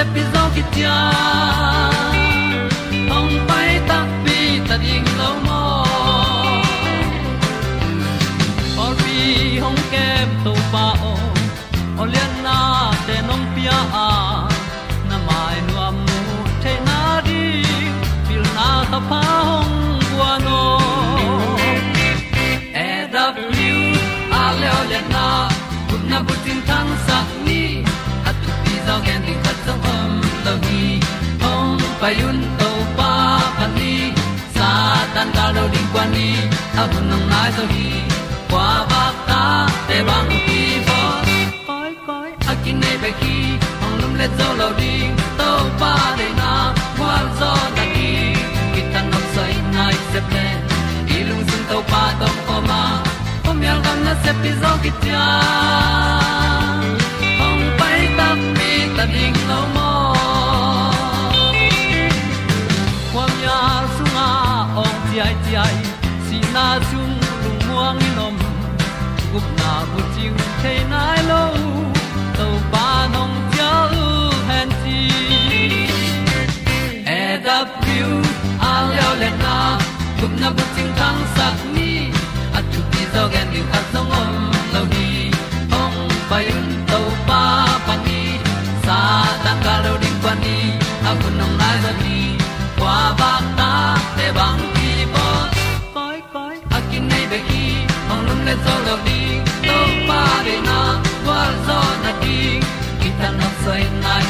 yal gam na pi zo ki tia hong to pa pa ni, sa tan ga do di kwan ni, a bu nang mai zo hi. Kwa ba ta te bang ki bo. Koi koi, a kin nei be ki, ong lum le zo lo di. To pa de na kwa zo na ki. Ki tan nok sai nai se ple, i lung sun to pa tom ko ma. Pom yal gam na se pi zo ki ta came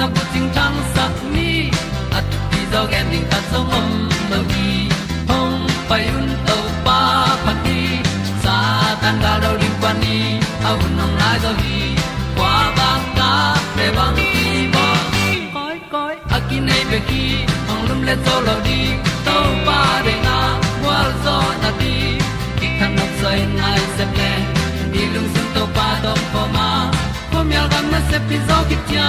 na ko ting tang sat ni at ti zo gen ding ta song mom mo gi hong pai un to pa pa ti. Sa tan ga do ri pa ni. Au nong lai do gi kwa ba ta pe bang ti mo koi koi a ki nei pe ki hong lum le to lo di se pi zo ki tia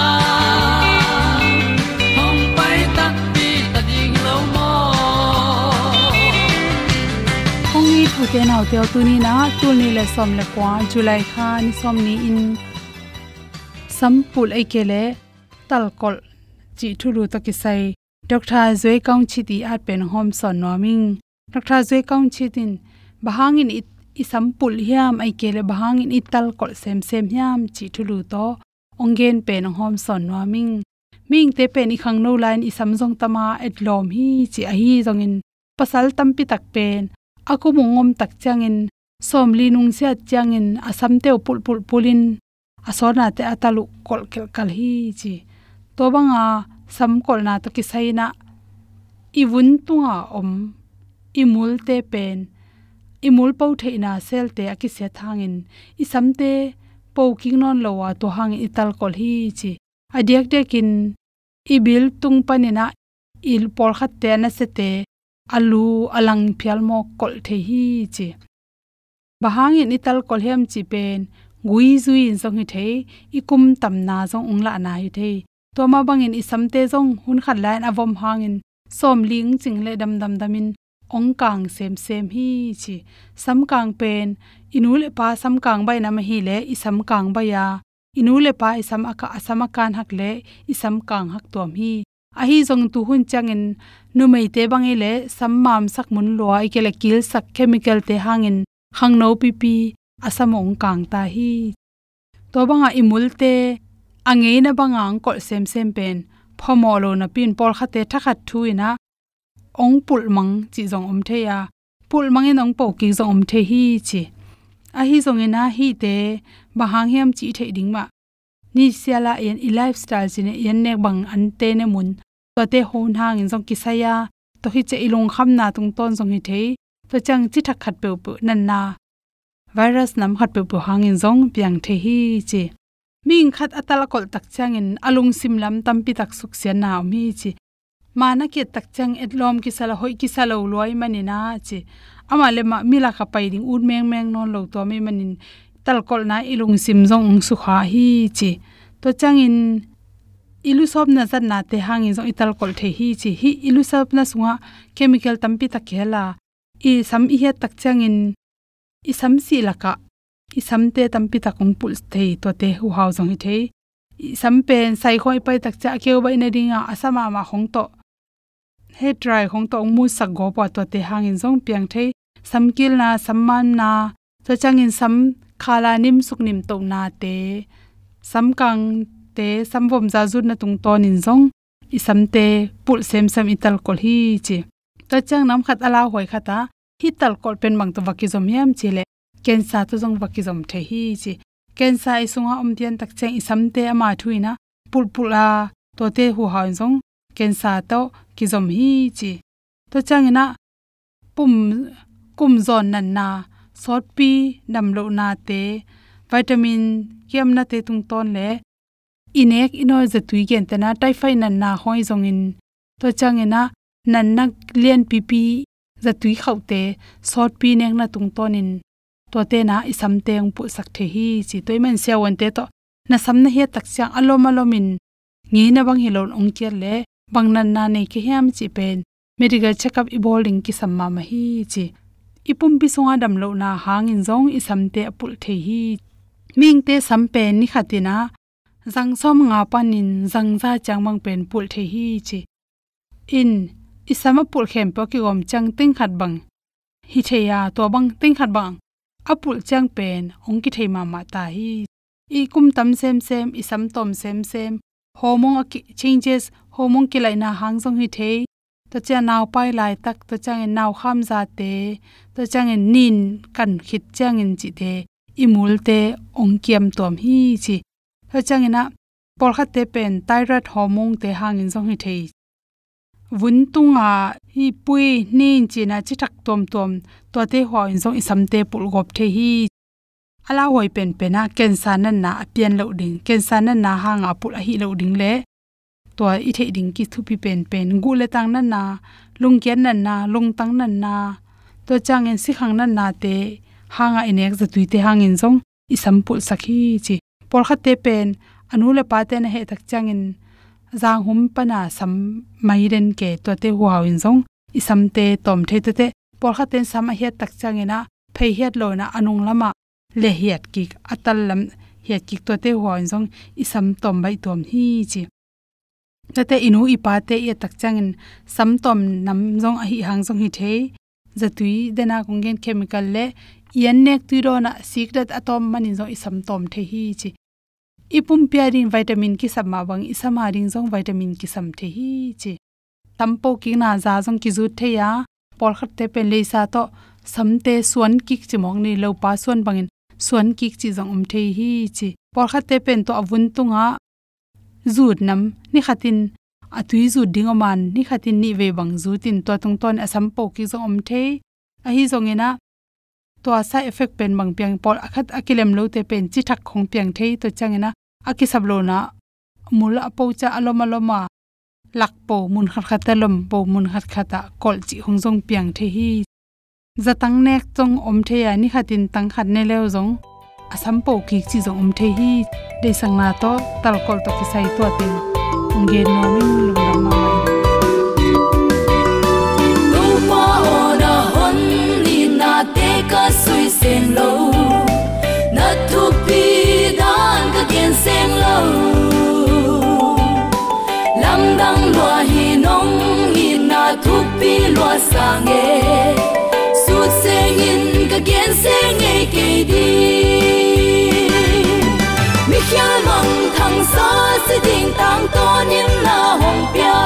hong pai ta pi ta ding lo mo ong ni thu te nau te tu ni na tu ni le som le kwa july kha ni som ni in sampul ai ke le tal kol chi thu ru to ki sai dr zoi kaung chi ti at pen hom son noming dr zoi kaung chi tin bahangin i i sampul hiam ai kele bahangin i tal kol sem sem hiam chi thulu to ongen pen hom son noming ming. Te pen i khang no line i samjong tama et lom hi chi a hi zongin pasal tampi tak pen. Aku mungom tak changin somli nung sia changin asam te pul pul pulin asona te atalu kol kel kal hi chi. To banga sam kol na to ki saina iwun tunga om imul te pen. Imul pau theina sel te aki se thangin isamte po poking non lowa to hang ital kol hi chi. Adiak dekin ibil tung panina il por khat te na se te alu alang phial mo kol the hi chi. Bahangin ital kol hem chi pen, gui zui in song hi the ikum tam na zong ungla na hi the to ma isam te zong, hun khat lain avom hangin som ling ching le dam dam damin ong kang sem sem hi chi sam kang pen inule pa sam kang bai nam hi le i sam kang ba ya inule pa i sam aka asama kan hak le i sam kang hak tom hi. A hi zong tu hun changin nu mei te bangi le sam mam sak mun lo ai ke le kil sak chemical te hangin hang no pi pi asamong kang ta hi. To banga imul te angei na banga ang kol sem sem pen. Phomo lo na pin por khate thakhat thuina ong pul mang chi zong om the ya. Pul mang en ong po ki zong om the hi chi. A hi zong ina hi te bahang hiam chi the ding ma. Ni siala en i lifestyle sin yen nek bang an te ne mun. To te hon hang in zong ki saya to hi che ilong kham na tung ton zong hi the. To chang chi thak khat pe pu nan na. Virus nam khat pe pu hang in zong piang the hi chi. Ming khat atala kol tak chang in alung sim lam tampi tak suk sian na mi chi mana ke tak chang etlom ki sala hoi ki sala loi mani na chi ama le ma mila kha pai ding ud meng meng non lo to mi manin tal kol na ilung sim zong su kha hi chi to chang in ilu sob na zat na te hang in zong ital kol the hi chi hi ilu sob na sunga chemical tampi ta khela i sam i he tak chang in i sam si laka i sam te tampi takong pul the to te hu hau zong hi thei. I sam pen sai khoi pai tak cha keu bai na ringa asama ma hong to he try khong to mu sak go pa to te hangin zong piang thei. Samkil na samman na cho chang in sam khala nim suk nim to na te. Samkang te samvom za zut na tung ton in zong. I samte pul sem sam ital kol hi chi. Ta chang nam khat ala hoi khata hi tal kol pen mang to waki zom yam chile kensa to jong waki zom the hi chi. Kensa i sunga om dian tak chang i samte ama thuina pul pula to te hu ha zong kensa to ki zom hi chi. To changina pum, kum zon nan na sot pi nam lo na te, vitamin kiam na te tung ton le. Inek inoi ze tui gen te na tai phai nan na hoi zong in. To changina nan na lien pi pi za tui khau te sot pi nek na tung ton in. To te na isam teng pu sak the hi chi. Toy man se won te to, na sam na he tak chang alom alomin ngi na bang hilon ong kier le bangnan na nei ke hiam chi pen medical checkup i bowling ki samma ma hi chi ipum bi songa dam lo na hang in zong i samte apul the hi ming te sam pen ni khatina zang som nga panin zang za changmang pen pul the hi chi in isama pul khem pa ki gom chang ting khat bang hi theya to bang ting khat bang apul chang pen ong ki thei ma ma ta hi i kum tam sem sem i sam tom sem sem hormone changes, hormone ki lai na hang jong hi the. Ta cha naw pai lai tak, ta chang en naw kham za te. Ta chang en nin kan khit chang en chi the imul te, ong kiam tom hi chi. Ta chang ena por kha te pen thyroid hormone te hang in jong hi the. Vun tunga hi pui, nin chi na chi thak tom tom. To te ho in jong isam te pul gop the hi ala hoi pen pena cancer nan na pian lo ding cancer nan na hanga pul a hi lo ding le to i the ding ki thu pi pen pen gu le tang nan na lung kian nan na lung tang nan na to chang en si khang nan na te hanga inek za tuite hangin zong i sampul sakhi chi por kha te pen anu le pa te na he tak chang in zang hum pana sam mai ren ke to te huaw in zong i sam te tom the te te por kha ten sam a he tak chang ina phei het lo na anung lama le hiat ki atal lam, hiat ki to te huaw in jong i sam tom bai tom hi chi. Tate inu ipa te ye tak changin samtom nam jong a hi hang jong hi the. Zatui dena kongen chemical le yan nek tu ro na secret atom manin jong isam tom the hi chi. Ipum piarin vitamin ki samma bang isama ring jong vitamin ki sam the hi chi. Tampo ki na za jong ki zu the ya, por khat te pen le sa to samte suan ki chimong ni lo pa suan bangin suan ki chi jong um the hi chi por khat te pen to avun tunga zut nam ni khatin atui zu dingoman ni khatin ni ve bang zu tin to tung ton asam po ki zo om the a hi zong ena to sa effect pen bang piang pol akhat akilem lo te pen chi thak khong piang the to changena aki sablo na. Mul apo cha aloma loma lak po mun khat khat lom po mun khat khata kol chi hong jong piang the hi zatang nek chong om the ya ni khatin tang khat ne leo zong. Asam po ki chi zong om the hi, de sang na to, tal kol to ki sai to te nge no min lu da ma mai. No pa ona hon ni na te ka sui sen lo. Na tu pi dan ka gen sen lo. Lam dang lo hi nong ni na tu pi lo sang e ka gen se ngay ke đi mi khia mong thăng sa se ding tang to nim na hong pia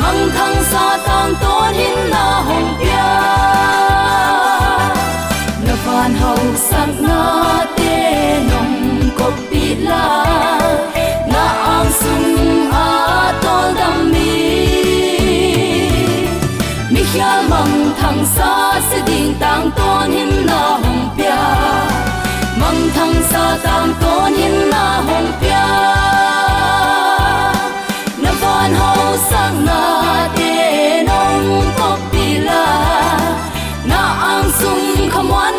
mong thăng sa tang to nim na hong pia na phan hau sang na te nong ko pi la mi mong thăng xa se ding tang tôn nim na hồng pia. Mong thăng xa tang tôn nim na hồng pia. Na van hau sang na te nong ko pi la. Na ang sung khamwan na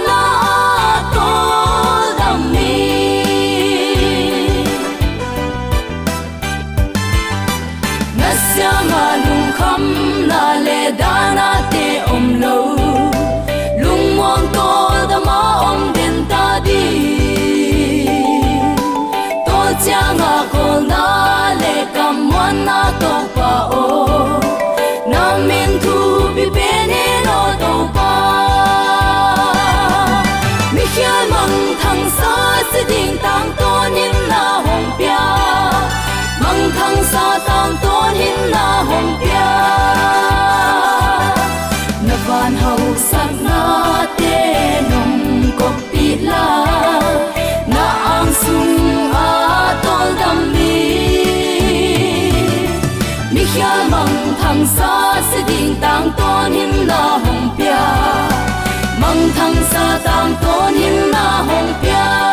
ding tang to nim na hong pia mang thang sa tang to nim na hong pia na van hau sang na te nong ko pi la. Na ang sung a tol dam mi mi khia mang thang sa se ding tang tôn nim na hồng pia. Mang thang sa tang tôn nim na hồng pia.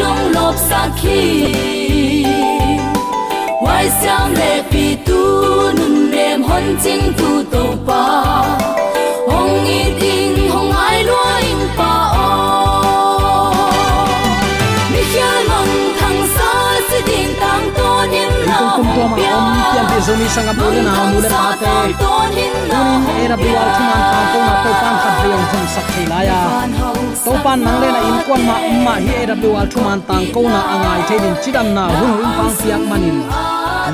Lung lop sa khi. Wai xiang le pi tu nun rem hon ching tu to pa. To ma om pian pi zoni sanga pule na mu le pa te tunin era biwal thuman pa to na to pan khat riang thum sak thela ya to pan nang le na in kon ma ma hi era biwal thuman tang ko na angai thein chidam na hun hun pang siak manin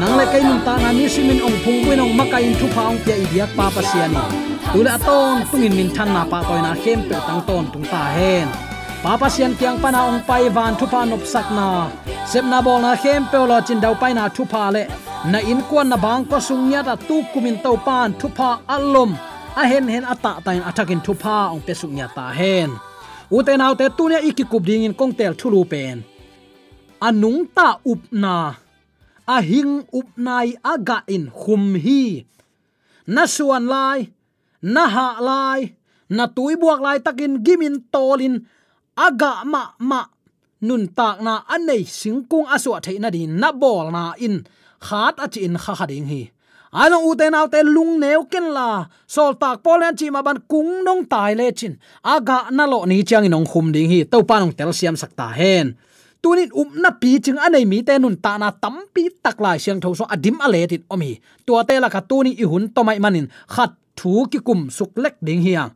nang le kai nun ta na ni simin ong phung wen ong makai in thu pa ong pia idiak pa pa siani tule aton tungin min than na pa toy na khem pe tang ton tung ta hen papa sian kyang pana ong pai van thu pa nop sak na. Sep na bol na khem pe lo chin dau pai na thu pa le. Na in kwan na bang ko sung nya ta tu kumin to pan thu pa alom a hen hen ata tain atakin thu pa ong pe sung nya ta hen. Ute nau te tu ne ikikup ding in kong tel thulu pen. Anung ta up na. A hing up nai aga in khum hi. Na suan lai. Na ha lai. Na tuibuak lai takin gimin tolin aga, ma ma. Nun tak na anei singkung aswa theina di na bol na in khat a chin kha kha ding hi. Ano u te nau te lung neu ken la. Sol tak polen chi ma ban kung nong tai le chin. Aga na lo ni chang inong khum ding hi. To panong tel siam sakta hen. Tunin um na pi ching anei mi te nun ta na tam pi tak lai siang tho so adim ale tit omi tua te la ka tuni i hun to mai manin. Khat thu ki kum suk lek ding hiang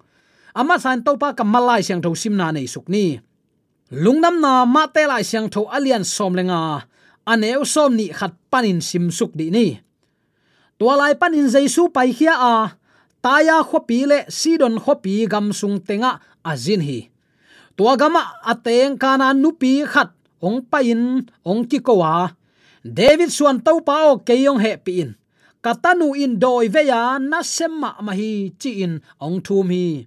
ama san to pa Malai siang tho sim na nei suk ni. Lungnam na ma te lai siang tho alian som lenga aneu som ni khat panin sim suk di ni. Tua lai panin jaisu pai khia a. Taya khopi le sidon khopi gam sung tenga azin hi. Tua gama ateng kana nupi khat ong pain ong ki kowa david suan to pa o keyong he pin katanu in doi veya na semma mahi chi in ong thum hi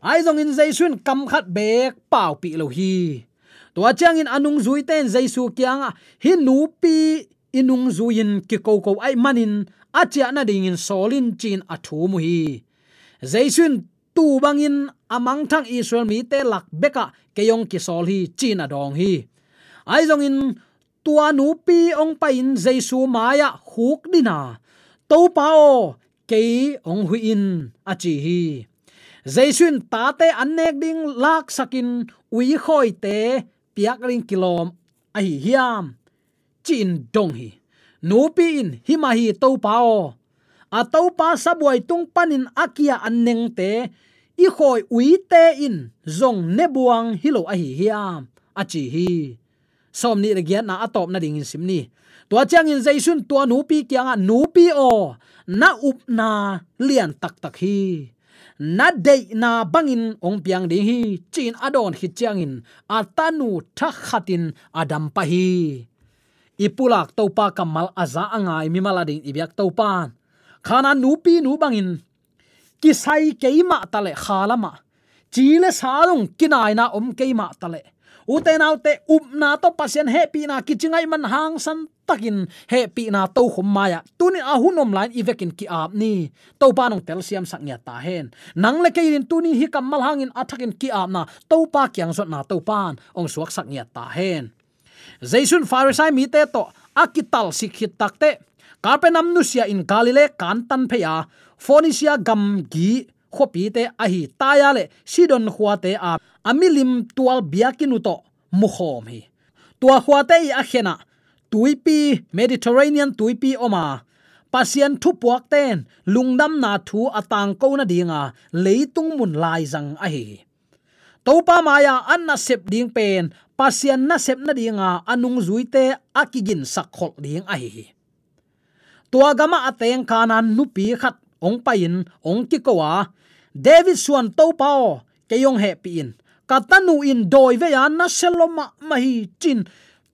ai zong in jaisun kam khat bek pau pi lo hi. To chang in anung zui ten jaisu kyanga hi nu pi inung zuin ki ko ko ai manin achia na ding in solin chin athu mu hi. Jaisun tu bangin amang thang israel mi te lak beka keyong ki sol hi chin dong hi. Ai zong in tua nu pi ong pa in jaisu maya huk dina to pao ke ong hui in achi hi jaisun ta te anek ding lak sakin ui khoi te piak ring kilom a hi hiam. Chin dong hi. Nu pi in hi ma hi to pao a to pa sabuai tung panin akia anneng te, i khoi ui te in zong ne buang hilo a hi hiam. Achi hi. Som ni re giat na atop na ding in sim ni. To chang in jaisun to nu pi kyanga nu pi o. Na up na lian tak tak hi na de na bangin ong piang ding hi, chin adon hi changin atanu tha khatin adam pa hi. Ipulak topa kamal aza angai mi malading ibyak topan khana nu pi nu bangin, kisai keima tale khalama. Chile salung kinai na om keima tale. Uten autte upna um to pasien happy na kichingai man hang san takin pi na to khum maya. Tunin a hunom line ivekin ki ap ni. To pa nong tel siam sak nya ta hen. Nang le kein tunin hi kamal hangin athakin ki ap na to pa kyang zot na to pan. Ong suak sak nya ta hen. Jaisun pharisai mi te to akital sikhit takte karpenam nusia in galile kantan pheya phonisia gam gi khopi te ahi taya le. Sidon khuate a amilim tual biakinu to mukhom hi. Tua khuate i akhena tuipi mediterranean tuipi oma. Pasian thu puak ten lungdam na thu atang ko na dinga leitung mun lai zang a hi. Topa maya anna sep ding pen, pasian na sep na dinga, anung zuite akigin sakhol ding a hi. Tua gama ateng kanan nupi khat, ong pain ong ki kowa david suan topa keyong ke he pi in. Katanu in doi ve ya na seloma mahi chin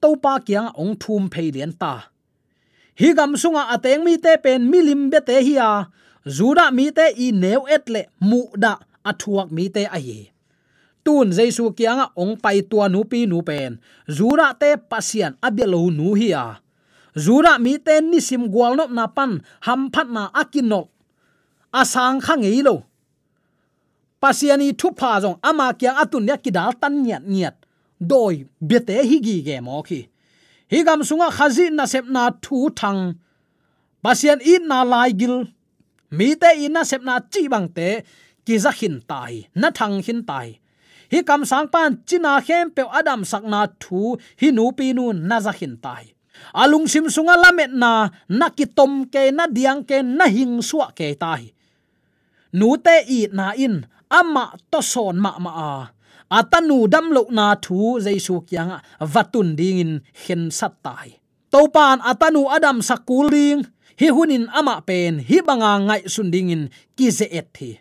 to pa kyang ong thum phei lian ta. Hi gam sunga ateng mi te pen milim be te hi a. Zura mi te i neu etle mu da athuak mi te a hi tun jaisu kyanga ong pai tua nu pi nu pen. Zura te pasian abelo nu hi a. Zura mi te ni sim gwal nop na pan, ham phat na akinol asang khang ei lo. Pasiani thu pha jong ama kya atun ya kidal tan nyat nyat doi, bete hi gi ge mo khi. Hi gam sunga khazi na sep na thu thang. Pasian in na lai gil. Mi te in na sep na chi bang te, ki za hin tai, na thang hin tai. Hi kam sang pan china khem pe adam sakna thu, hi nu pi nu na za hin tai. Alung sim sunga lamet na na kitom ke, na diang ke, na hing suwa ke tai. Nu te i na in, ama to son ma ma a atanu dam lo na thu jaisu kyanga vatun ding in hen sat tai. Topan atanu adam sakul ding. Hi hunin ama pen, hi banga ngai sun ding in ki ze et thi.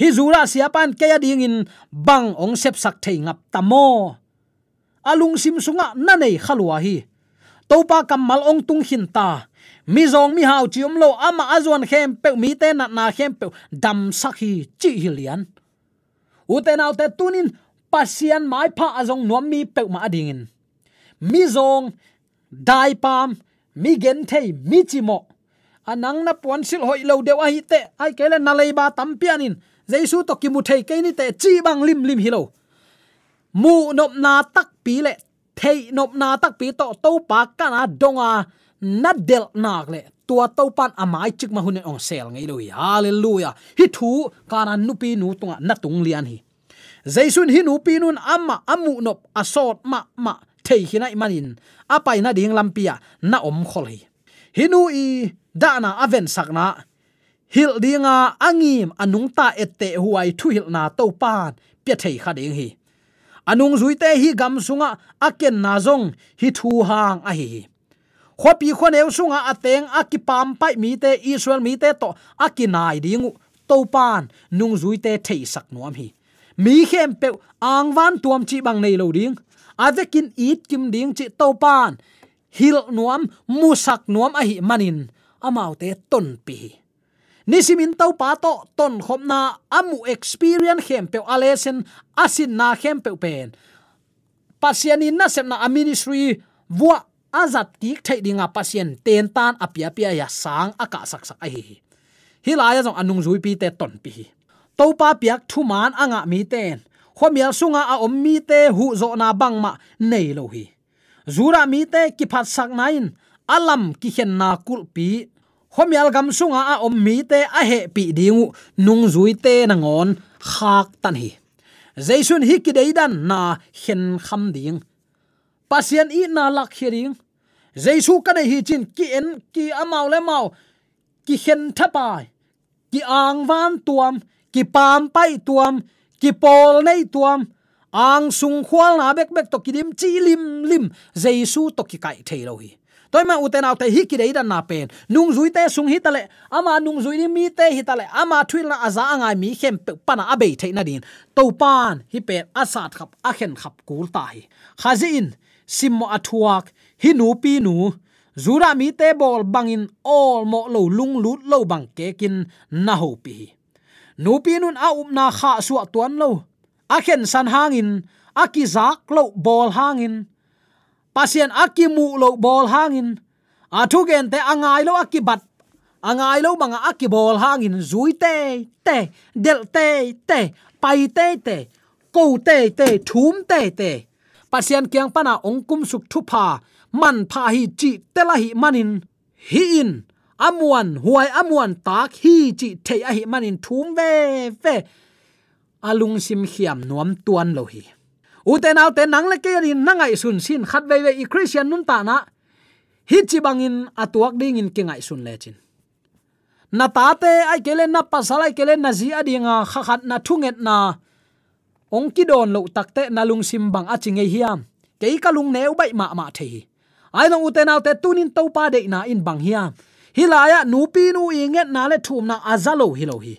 Hi zura siapan ke ding in bang ong sep sak thei ngap tamo alung sim sunga na nei khalwa hi. Topa kamal ong tung hin ta. Mi zong mi hau chiom lo ama azon khem pe, mi te na na khem pe, dam sakhi chi hilian uten autte tunin pasian mai pha azong nuam mi pe ma adingin mi zong, dai pam, mi gen thei, mi chimo anang na pon sil hoi lo dewa hi te, ai kele na lei ba tam pianin jaisu to ki mu thei ke ni te, chi bang lim lim hi lo. Mu nop na tak pi le, thei nop na tak pi to to pa kana donga na del nak le. Tua to pan amai chik ma hun ong sel ngai lui hallelujah. Hi thu kana nu pi nu tunga na tung lian hi jaisun hi nu pi amma amu nop asot ma ma thei hina manin. Apai na ding lampia na om khol hi hinu i dana aven sakna. Hil dinga angim anung ta ette huai thu hil na to pan pya thei kha ding hi. Anung zuite hi gam sunga aken na zong hi thu hang a hi. Khopi khoneu sunga ateng akipam pai mi te israel mi te to akinai dingu to pan nung zuite thei sak nuam hi mi khem pe ang van tuam chi bang nei lo ding. Avekin eat kim ding chi to pan. Hil nuam musak nuam a hi manin. Amau te ton pi. Nisimin to pa to ton khom na amu experience khem pe alesen asin na khem pe pen. Pasiani na sem na ministry vua azat tik thai dinga pasien ten tan apia pia ya sang aka sak sak a hi hi. La ya jong anung zui pi te ton pi topa piak thu man anga mi ten. Khomial sunga a om mi te hu zo na bang ma nei lo hi. Zura mi te ki phat sak nain, alam ki hen na kul pi. Khomial gam sunga a om mi te a he pi dingu, nung zui te na ngon, khak tan hi. Jaisun hi ki deidan na hen kham ding. Pasien i na lak hiring jaisu ka nei hi chin ki en, ki amau le mau, ki hen thapai ki ang van tuam ki pam pai tuam, ki pol nei tuam, ang sung khwal na bek bek to kidim chi lim lim, jesu to ki kai thei lo hi. Toy ma uten autte hi ki dei dan na pen. Nung zui te sung hi tale ama nung zui ni mi te hi tale ama thwil na aza anga mi khem pe pana abe the na din. To pan hi pe asat khap a khen khap kul ta hi. Khazin simmo athuak hi nu pi nu. Zura mi te bol bangin all mo lo lung lut lo bang ke kin na ho pi nupinun a um upna kha suwa tuan lo. A khen san hangin, a ki zak lo bol hangin. Pasien akimu lo bol hangin. A thu gen te angai lo akibat angai lo banga akibol hangin. Zui te te, del te te, pai te te ko te te, thum te te. Pasien kyang pana ongkum suk thu pha. Man pha hi chi tela hi manin. Hi in amuan, huai amuan tak hi chi the a hi manin thum ve ve. Alung sim khiam nuam tuan lo hi. Uten au te nang le ke ri nangai sun sin khat ve ve i christian nun ta na. Hi chi bangin atuak ding in ke ngai sun le chin. Na ta te, ai kele na pasalai kele na zi adinga kha khat na thunget na. Ong ki don lo takte na lung sim bang a e hiam. Kei kalung neu bai ma ma thei. Ai no uten au te tunin topa de na in bang hiam hilaya, nupi nu inget na le thum na azalo hilo hi.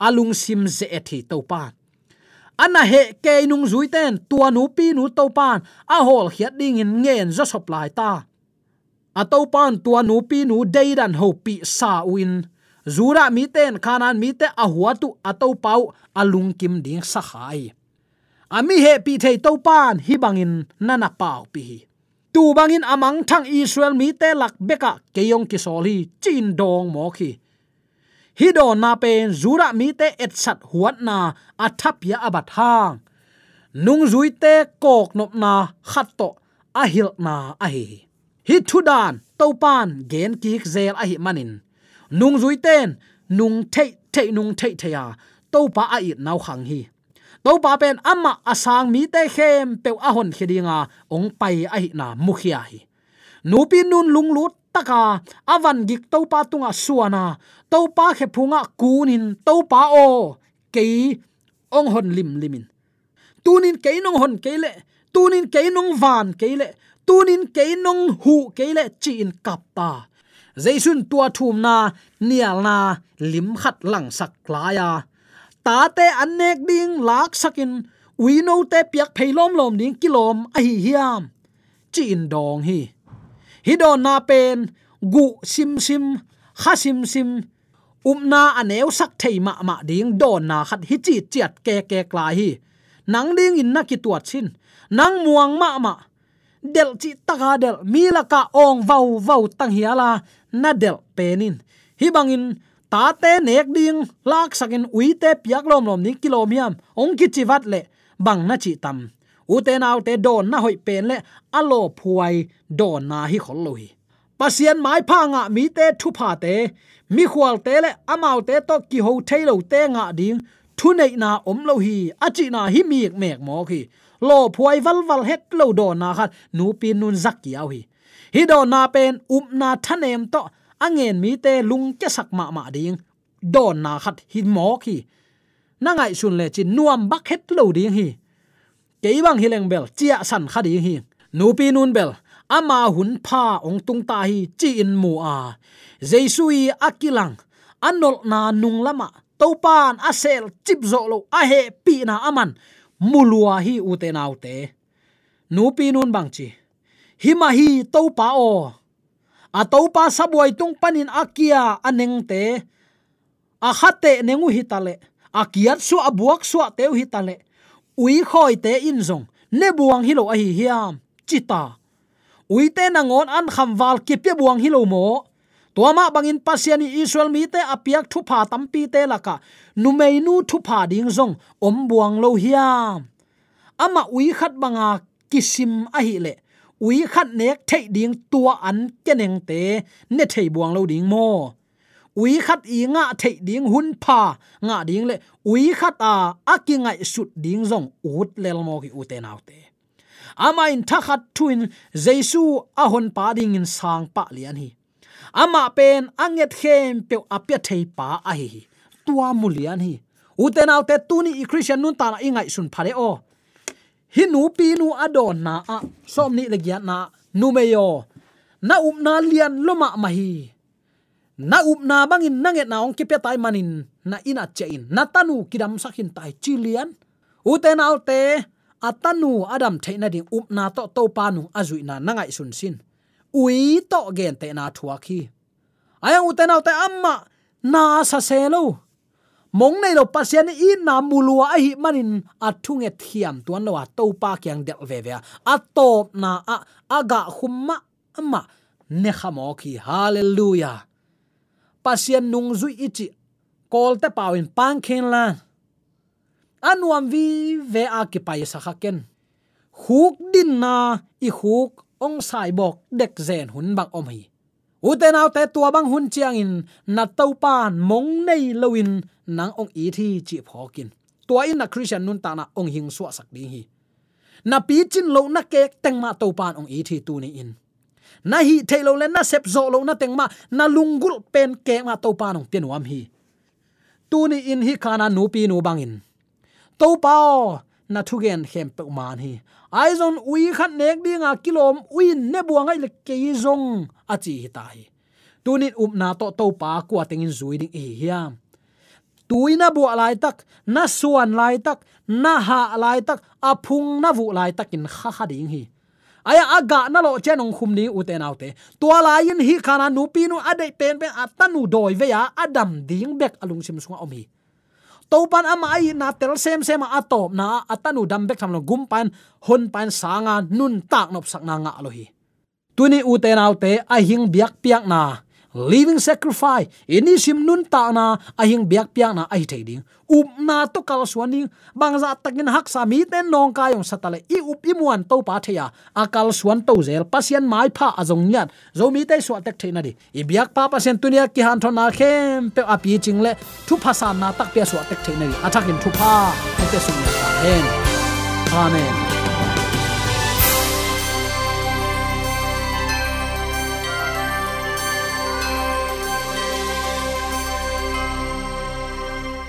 Alung sim ze ethi to pan. Ana he ke nung zui ten, tua nupi nu to pan. A hol hiat ding in ngen zo sop lai ta. A to pan tua nupi nu dei dan ho pi sa win zura mi ten, khanan mi te a huwa tu a to pau alung kim ding sa khai ami he pi thei to pan, hi bangin nana pau pi tu bangin amang thang israel mi te lak beka keyong ki soli chin dong mo khi. Hi do na pen zura mi te et sat huat na athap ya abat hang. Nung zui te kok nop na khat to a hil na a hi hi thu dan to pan gen ki zel a hi manin. Nung zui ten, nung thei thei, nung thei thaya to pa a it nau khang hi to pa pen ama asang mi te khem pe a hon khedinga ong pai a hi na mukhia hi nupi nun lung lut taka, avan gik to pa tunga suana to pa khe phunga kunin to pa o ke ong hon lim limin. Tunin ke nong hon ke le, tunin ke nong van ke le, tunin ke nong hu ke le chi in kap ta jaisun tua thum na, nial na lim khat lang sak klaya ta te anek ding lak sakin. We know te piak phailom lom ding kilom a hi hiam. Chi in dong hi. Hi do na pen, gu sim sim, kha sim sim. Umna aneu sak thei ma ma ding don na khat hi chi chiat ke ke kla hi. Nang ding in na ki tuat sin. Nang muang ma ma. Del chi taka del mi la ka ong vau vau tang hiala. Na del penin. Hi bangin ta te nek ding, lak sakin uite piak lom lom ni kilomiam, ong ki chi wat le, bang na chi tam. U te naw te don na hoi pen le alo phuai, don na hi khol lo hi pasian mai pha nga mi te thu pha te, mi khwal te le amau te to ki ho thailo te nga ding, thu nei na om lo hi achi na hi mi mek mo khi. Lo phuai wal wal het lo don na khat, nu pin nun zak ki au hi. Hi don na pen um na thanem to angen mi te lung ke sak ma ma ding. Don na khat hi mo khi. Na ngai sun le chin nuam bak het lo ding hi. Ke hileng bel chia san khadi hi. Nu pi nun bel, ama hun pha ong tung ta hi chi in mu a. Jeisui akilang, anol na nung lama, topan asel chip zo lo a he pi na aman, mulua hi ute naute nu pi nun bang chi, hima hi topa o atopa sabuai tung panin akia aneng te a khate nengu hitale. Akiat su abuak su teu hitale. Ui khoi te inzong. Ne buang hi lo a hi hiam chita. Ui te nangon an khamwal ki pe buang hi lo mo tuama bangin pasiani israel mi te apiak thu pha tampi te laka. Numei nu thu pha ding zong. Om buang lo hiam ama ui khat banga kisim a hi le ui khat nek thei ding tua an keneng te ne thei buang lo ding mo ui khát i nga thei ding hun pha nga ding le ui khát a akingai sut ding zong ut lel mo ki ute naw te ama in thakhat thuin jesu a hon pa ding in sang pa lian hi ama pen anget khem pe apya thei pa a hi tua mulian hi ute naw te tuni i christian nun ta na ingai sun phare o hi nu pi nu adon na, a, som ni le na, nu meyo. Na up na lian loma mahi. Na up na bangin nanget na ong kipya tai manin, na ina chein. Na tanu kidam sakhin tai chilian uten alte atanu adam theina ding up na to to panu azui na nangai sun sin. Ui to gen te na thuaki ayang uten alte, amma, na sa selo mong nei lo pasian i na mulua a hi manin athunge thiam tuan lo to pa kyang del ve ve a. Top na a aga khumma ma ne khamo ki. Hallelujah. Pasian nung zui ichi kol te pawin pang khen la. Anuam vi ve a ki pai sa khaken huk din na i huk ong sai bok dek zen hun bang om hi uten au te tua bang hun chiang in na tau pan mong nei loin nang ong i thi chi phokin tua in na christian nun ta na ong hing suwa sak ding hi. Na pi chin lo na ke teng ma tau pan ong i thi tu ni in. Na hi the lo len na sep zo lo na tengma na lungul pen ke ma to pan ong pian wam hi. Tu ni in hi khana nu pi nu bangin to pao na thugen hem pe man hi aizon ui khat nek dinga kilom ui ne buanga le ke zong a chi hi ta hi. Up um na to to pa kwa tengin zui ding e hiam. Tuina bu lai tak, na suan lai tak, na ha lai tak phung na vu lai takin kha kha ding hi. Aya aga na lo chenong khum ni u te nau te. Tua la yin hi khana nu pi nu ade pen pen atanu doi ve ya adam ding bek alung sim sunga omi hi topan ama ai na tel sem sem a top na atanu dam bek tham lo gum pan, hon pan sanga nun tak nop sak na nga lo hi. Tuni u te nau te a hing biak piak na living sacrifice. Ini sim nun ta na, ahing biak piak na ai thei ding. Up na to kal suani bangza takin hak sa mi ten nong ka yong satale i up i muan to pa theya akal suan to zel, Pasien mai pha azong nyat zo mi te so tek theina di. I biak pa pasien tunia ki han thon na khem pe api chingle thu phasan na tak pe so tek theina di. Athakin thu pha. Te sum na hen amen.